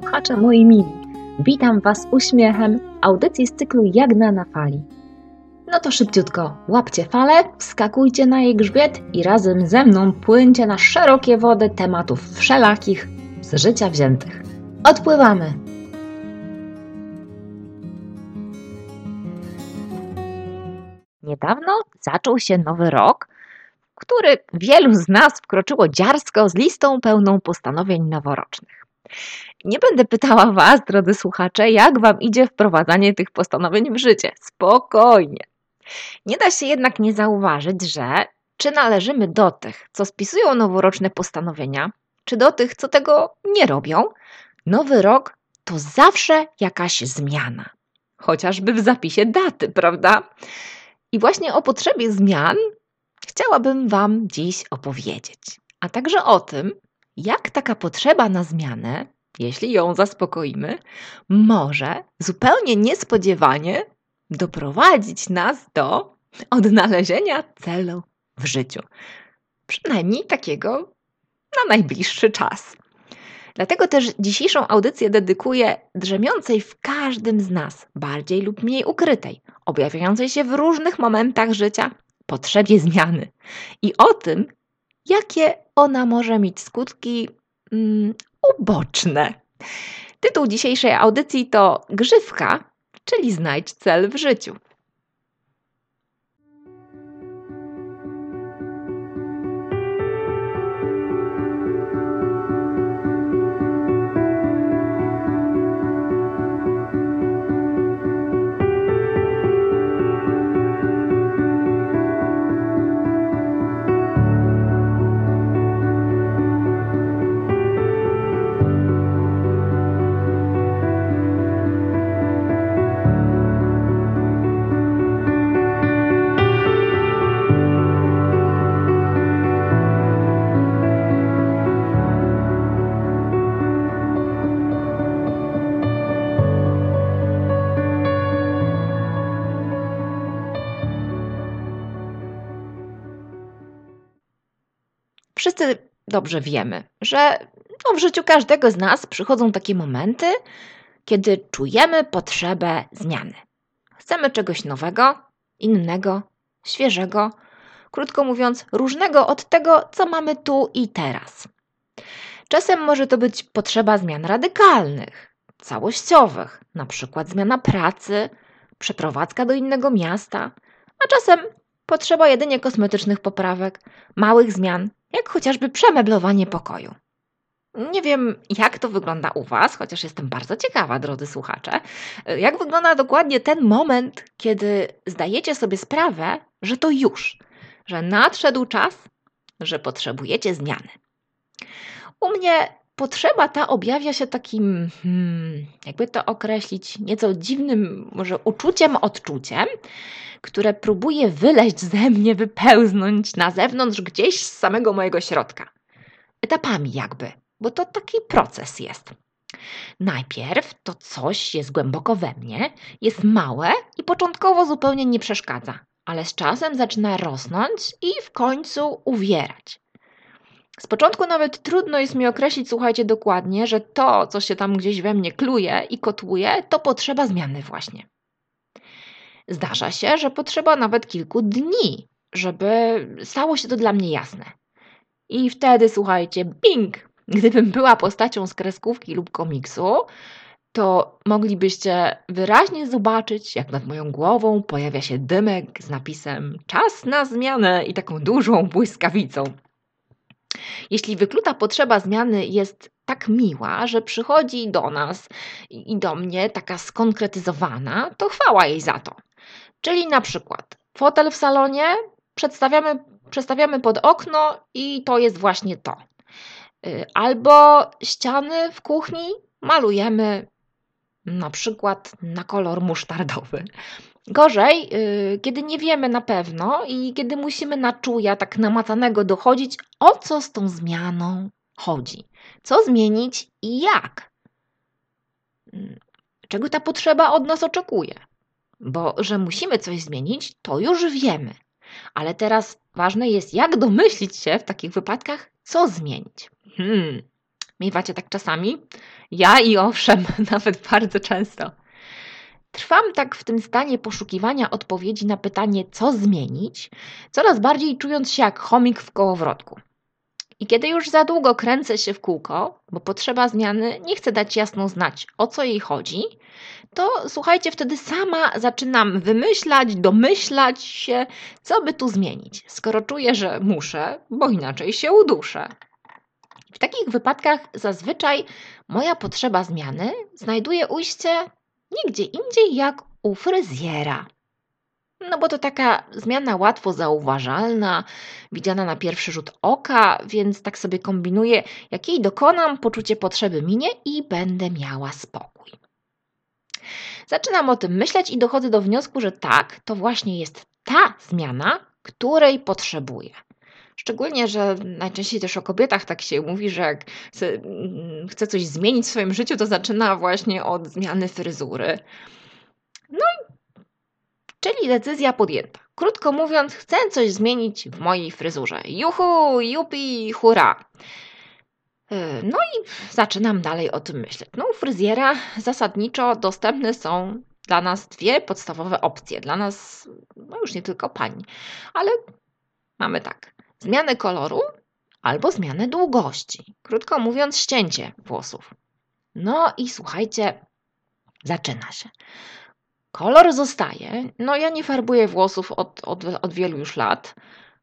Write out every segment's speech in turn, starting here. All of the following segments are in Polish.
słuchacze moi mili. Witam Was uśmiechem audycji z cyklu Jagna na fali. No to szybciutko, łapcie falę, wskakujcie na jej grzbiet i razem ze mną płyńcie na szerokie wody tematów wszelakich z życia wziętych. Odpływamy! Niedawno zaczął się nowy rok, w który wielu z nas wkroczyło dziarsko z listą pełną postanowień noworocznych. Nie będę pytała Was, drodzy słuchacze, jak Wam idzie wprowadzanie tych postanowień w życie. Spokojnie. Nie da się jednak nie zauważyć, że czy należymy do tych, co spisują noworoczne postanowienia, czy do tych, co tego nie robią, nowy rok to zawsze jakaś zmiana. Chociażby w zapisie daty, prawda? I właśnie o potrzebie zmian chciałabym Wam dziś opowiedzieć, a także o tym, jak taka potrzeba na zmianę, jeśli ją zaspokoimy, może zupełnie niespodziewanie doprowadzić nas do odnalezienia celu w życiu. Przynajmniej takiego na najbliższy czas. Dlatego też dzisiejszą audycję dedykuję drzemiącej w każdym z nas, bardziej lub mniej ukrytej, objawiającej się w różnych momentach życia potrzebie zmiany i o tym, jakie ona może mieć skutki mm, uboczne. Tytuł dzisiejszej audycji to Grzywka, czyli znajdź cel w życiu. Dobrze wiemy, że no, w życiu każdego z nas przychodzą takie momenty, kiedy czujemy potrzebę zmiany. Chcemy czegoś nowego, innego, świeżego, krótko mówiąc, różnego od tego, co mamy tu i teraz. Czasem może to być potrzeba zmian radykalnych, całościowych, na przykład zmiana pracy, przeprowadzka do innego miasta, a czasem potrzeba jedynie kosmetycznych poprawek, małych zmian, jak chociażby przemeblowanie pokoju. Nie wiem, jak to wygląda u Was, chociaż jestem bardzo ciekawa, drodzy słuchacze. Jak wygląda dokładnie ten moment, kiedy zdajecie sobie sprawę, że to już, że nadszedł czas, że potrzebujecie zmiany. U mnie potrzeba ta objawia się takim, hmm, jakby to określić, nieco dziwnym, może uczuciem, odczuciem, które próbuje wyleźć ze mnie, wypełznąć na zewnątrz, gdzieś z samego mojego środka. Etapami jakby, bo to taki proces jest. Najpierw to coś jest głęboko we mnie, jest małe i początkowo zupełnie nie przeszkadza, ale z czasem zaczyna rosnąć i w końcu uwierać. Z początku nawet trudno jest mi określić, słuchajcie, dokładnie, że to, co się tam gdzieś we mnie kluje i kotłuje, to potrzeba zmiany właśnie. Zdarza się, że potrzeba nawet kilku dni, żeby stało się to dla mnie jasne. I wtedy, słuchajcie, bing! Gdybym była postacią z kreskówki lub komiksu, to moglibyście wyraźnie zobaczyć, jak nad moją głową pojawia się dymek z napisem czas na zmianę i taką dużą błyskawicą. Jeśli wykluta potrzeba zmiany jest tak miła, że przychodzi do nas i do mnie taka skonkretyzowana, to chwała jej za to. Czyli na przykład fotel w salonie przedstawiamy, przestawiamy pod okno i to jest właśnie to. Y, albo ściany w kuchni malujemy na przykład na kolor musztardowy. Gorzej, yy, kiedy nie wiemy na pewno i kiedy musimy na czuja tak namacanego dochodzić, o co z tą zmianą chodzi, co zmienić i jak. Mm, czego ta potrzeba od nas oczekuje? Bo że musimy coś zmienić, to już wiemy. Ale teraz ważne jest, jak domyślić się w takich wypadkach, co zmienić. Hmm. Miewacie tak czasami? Ja i owszem, nawet bardzo często. Trwam tak w tym stanie poszukiwania odpowiedzi na pytanie, co zmienić, coraz bardziej czując się jak chomik w kołowrotku. I kiedy już za długo kręcę się w kółko, bo potrzeba zmiany nie chce dać jasno znać, o co jej chodzi, to słuchajcie, wtedy sama zaczynam wymyślać, domyślać się, co by tu zmienić, skoro czuję, że muszę, bo inaczej się uduszę. Takich wypadkach zazwyczaj moja potrzeba zmiany znajduje ujście nigdzie indziej jak u fryzjera. No bo to taka zmiana łatwo zauważalna, widziana na pierwszy rzut oka, więc tak sobie kombinuję, jak jej dokonam, poczucie potrzeby minie i będę miała spokój. Zaczynam o tym myśleć i dochodzę do wniosku, że tak, to właśnie jest ta zmiana, której potrzebuję. Szczególnie, że najczęściej też o kobietach tak się mówi, że jak mm, chce coś zmienić w swoim życiu, to zaczyna właśnie od zmiany fryzury. No i czyli decyzja podjęta. Krótko mówiąc, chcę coś zmienić w mojej fryzurze. Juhu, jupi, hura. E, no i zaczynam dalej o tym myśleć. No, u fryzjera zasadniczo dostępne są dla nas dwie podstawowe opcje. Dla nas, no już nie tylko pani, ale mamy tak: zmianę koloru albo zmianę długości. Krótko mówiąc, ścięcie włosów. No i słuchajcie, zaczyna się. Kolor zostaje. No ja nie farbuję włosów od, od, od wielu już lat.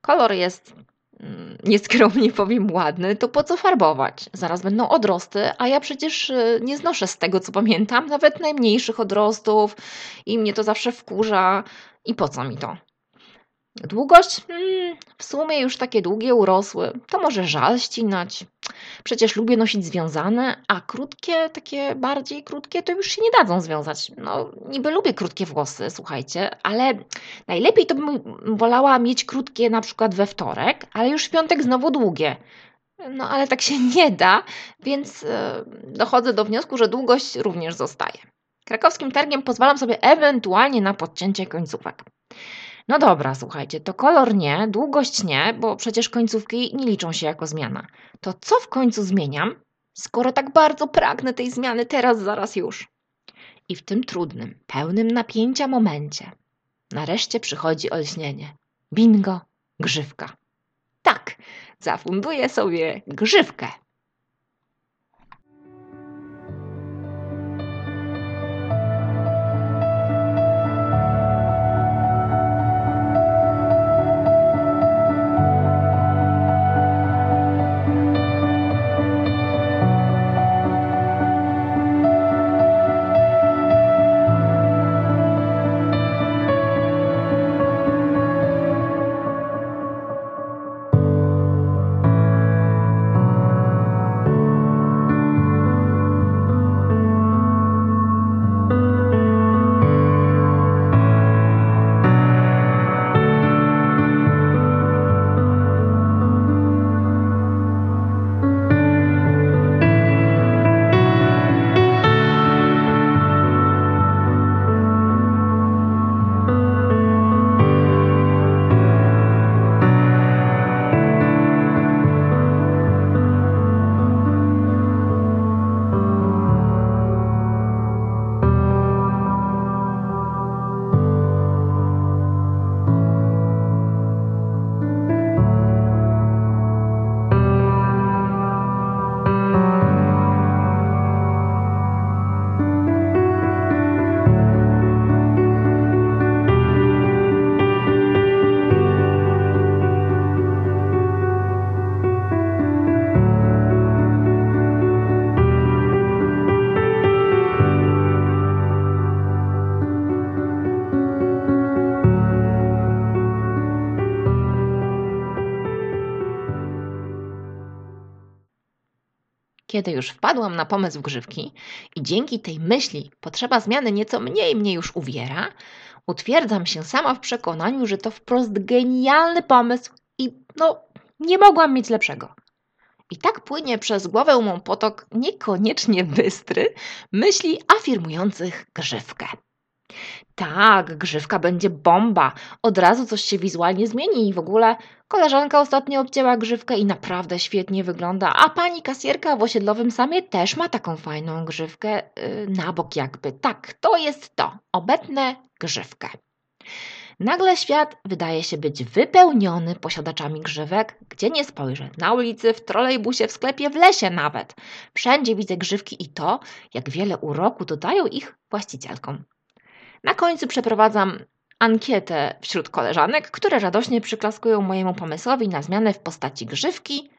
Kolor jest mm, nieskromnie powiem ładny, to po co farbować? Zaraz będą odrosty, a ja przecież y, nie znoszę z tego, co pamiętam, nawet najmniejszych odrostów i mnie to zawsze wkurza. I po co mi to? Długość? Hmm, w sumie już takie długie urosły. To może żal ścinać. Przecież lubię nosić związane, a krótkie, takie bardziej krótkie, to już się nie dadzą związać. No, niby lubię krótkie włosy, słuchajcie, ale najlepiej to bym wolała mieć krótkie na przykład we wtorek, ale już w piątek znowu długie. No, ale tak się nie da, więc yy, dochodzę do wniosku, że długość również zostaje. Krakowskim targiem pozwalam sobie ewentualnie na podcięcie końcówek. No dobra, słuchajcie, to kolor nie, długość nie, bo przecież końcówki nie liczą się jako zmiana. To co w końcu zmieniam, skoro tak bardzo pragnę tej zmiany teraz, zaraz już? I w tym trudnym, pełnym napięcia momencie nareszcie przychodzi olśnienie. Bingo, grzywka. Tak, zafunduję sobie grzywkę. Kiedy już wpadłam na pomysł grzywki i dzięki tej myśli potrzeba zmiany nieco mniej mnie już uwiera, utwierdzam się sama w przekonaniu, że to wprost genialny pomysł i no, nie mogłam mieć lepszego. I tak płynie przez głowę mą potok niekoniecznie bystry myśli afirmujących grzywkę. Tak, grzywka będzie bomba. Od razu coś się wizualnie zmieni i w ogóle koleżanka ostatnio obcięła grzywkę i naprawdę świetnie wygląda, a pani kasjerka w osiedlowym samie też ma taką fajną grzywkę yy, na bok jakby. Tak, to jest to. Obetnę grzywkę. Nagle świat wydaje się być wypełniony posiadaczami grzywek, gdzie nie spojrzę. Na ulicy, w trolejbusie, w sklepie, w lesie nawet. Wszędzie widzę grzywki i to, jak wiele uroku dodają ich właścicielkom. Na końcu przeprowadzam ankietę wśród koleżanek, które radośnie przyklaskują mojemu pomysłowi na zmianę w postaci grzywki.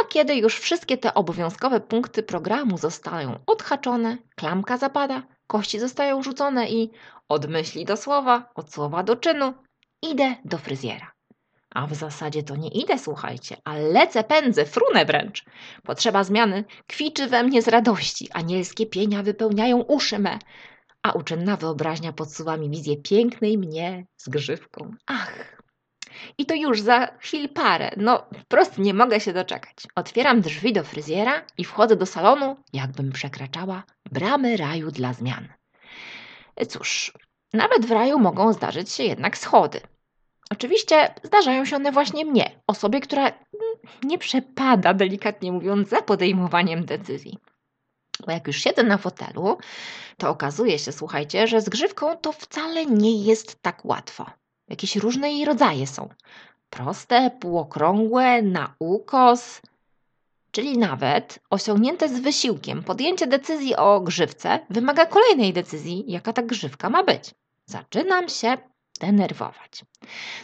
A kiedy już wszystkie te obowiązkowe punkty programu zostają odhaczone, klamka zapada, kości zostają rzucone i od myśli do słowa, od słowa do czynu idę do fryzjera. A w zasadzie to nie idę, słuchajcie, a lecę, pędzę, frunę wręcz. Potrzeba zmiany kwiczy we mnie z radości, anielskie pienia wypełniają uszy me a uczynna wyobraźnia podsuwa mi wizję pięknej mnie z grzywką. Ach! I to już za chwil parę. No, wprost nie mogę się doczekać. Otwieram drzwi do fryzjera i wchodzę do salonu, jakbym przekraczała bramy raju dla zmian. Cóż, nawet w raju mogą zdarzyć się jednak schody. Oczywiście zdarzają się one właśnie mnie, osobie, która nie przepada, delikatnie mówiąc, za podejmowaniem decyzji. Bo jak już siedzę na fotelu, to okazuje się, słuchajcie, że z grzywką to wcale nie jest tak łatwo. Jakieś różne jej rodzaje są. Proste, półokrągłe, na ukos. Czyli nawet osiągnięte z wysiłkiem podjęcie decyzji o grzywce wymaga kolejnej decyzji, jaka ta grzywka ma być. Zaczynam się denerwować.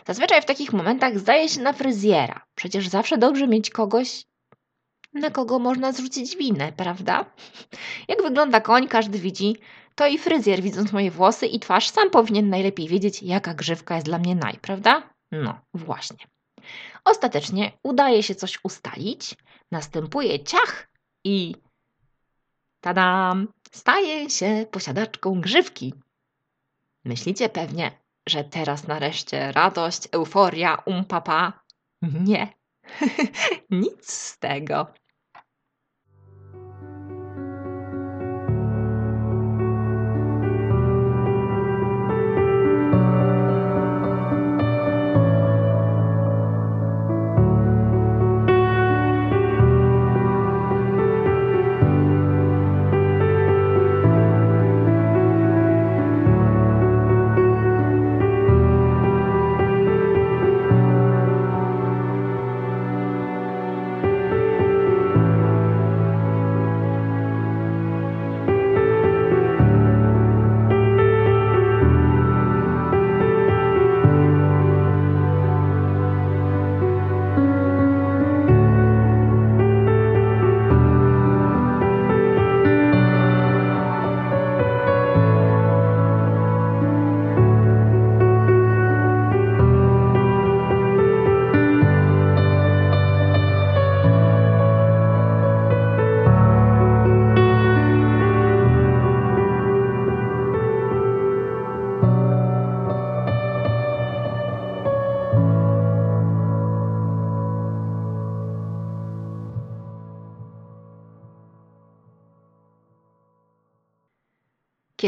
Zazwyczaj w takich momentach zdaje się na fryzjera. Przecież zawsze dobrze mieć kogoś, na kogo można zrzucić winę, prawda? Jak wygląda koń, każdy widzi. To i fryzjer, widząc moje włosy i twarz, sam powinien najlepiej wiedzieć, jaka grzywka jest dla mnie naj, prawda? No, właśnie. Ostatecznie udaje się coś ustalić, następuje ciach i tadam, staje się posiadaczką grzywki. Myślicie pewnie, że teraz nareszcie radość, euforia, umpapa? Nie. Nic z tego.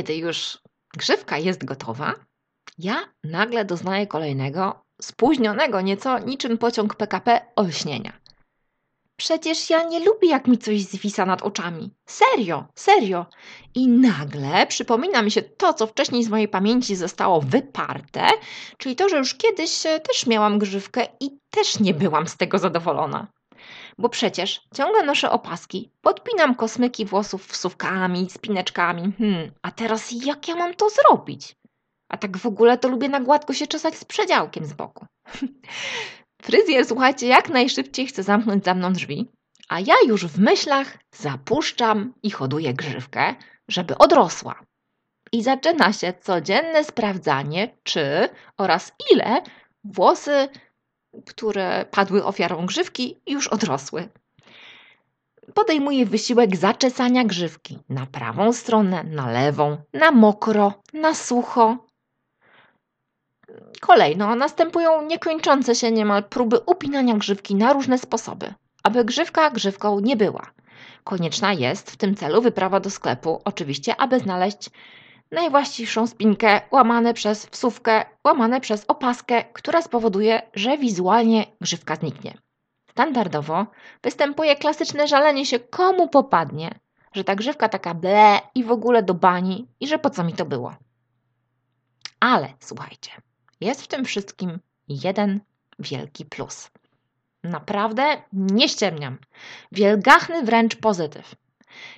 Kiedy już grzywka jest gotowa, ja nagle doznaję kolejnego, spóźnionego nieco niczym pociąg PKP olśnienia. Przecież ja nie lubię, jak mi coś zwisa nad oczami. Serio, serio. I nagle przypomina mi się to, co wcześniej z mojej pamięci zostało wyparte, czyli to, że już kiedyś e, też miałam grzywkę i też nie byłam z tego zadowolona. Bo przecież ciągle noszę opaski, podpinam kosmyki włosów wsówkami, spineczkami. Hmm, a teraz jak ja mam to zrobić? A tak w ogóle to lubię na gładko się czesać z przedziałkiem z boku. Fryzjer, słuchajcie, jak najszybciej chce zamknąć za mną drzwi, a ja już w myślach zapuszczam i hoduję grzywkę, żeby odrosła. I zaczyna się codzienne sprawdzanie, czy oraz ile włosy które padły ofiarą grzywki, już odrosły. Podejmuję wysiłek zaczesania grzywki na prawą stronę, na lewą, na mokro, na sucho. Kolejno następują niekończące się niemal próby upinania grzywki na różne sposoby, aby grzywka grzywką nie była. Konieczna jest w tym celu wyprawa do sklepu, oczywiście, aby znaleźć najwłaściwszą spinkę łamane przez wsówkę, łamane przez opaskę, która spowoduje, że wizualnie grzywka zniknie. Standardowo występuje klasyczne żalenie się komu popadnie, że ta grzywka taka ble i w ogóle do bani i że po co mi to było. Ale słuchajcie, jest w tym wszystkim jeden wielki plus. Naprawdę nie ściemniam. Wielgachny wręcz pozytyw.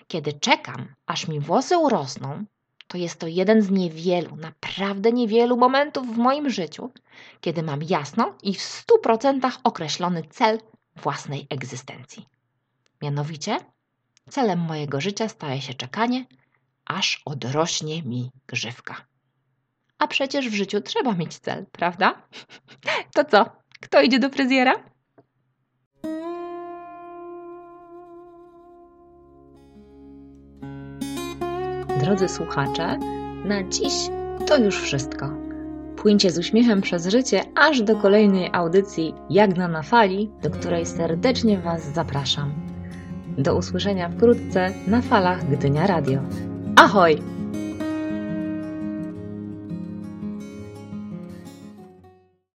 Kiedy czekam, aż mi włosy urosną, to jest to jeden z niewielu, naprawdę niewielu momentów w moim życiu, kiedy mam jasno i w stu procentach określony cel własnej egzystencji. Mianowicie, celem mojego życia staje się czekanie, aż odrośnie mi grzywka. A przecież w życiu trzeba mieć cel, prawda? To co? Kto idzie do fryzjera? Drodzy słuchacze, na dziś to już wszystko. Płyńcie z uśmiechem przez życie aż do kolejnej audycji Jagna na fali, do której serdecznie Was zapraszam. Do usłyszenia wkrótce na falach Gdynia Radio. Ahoj!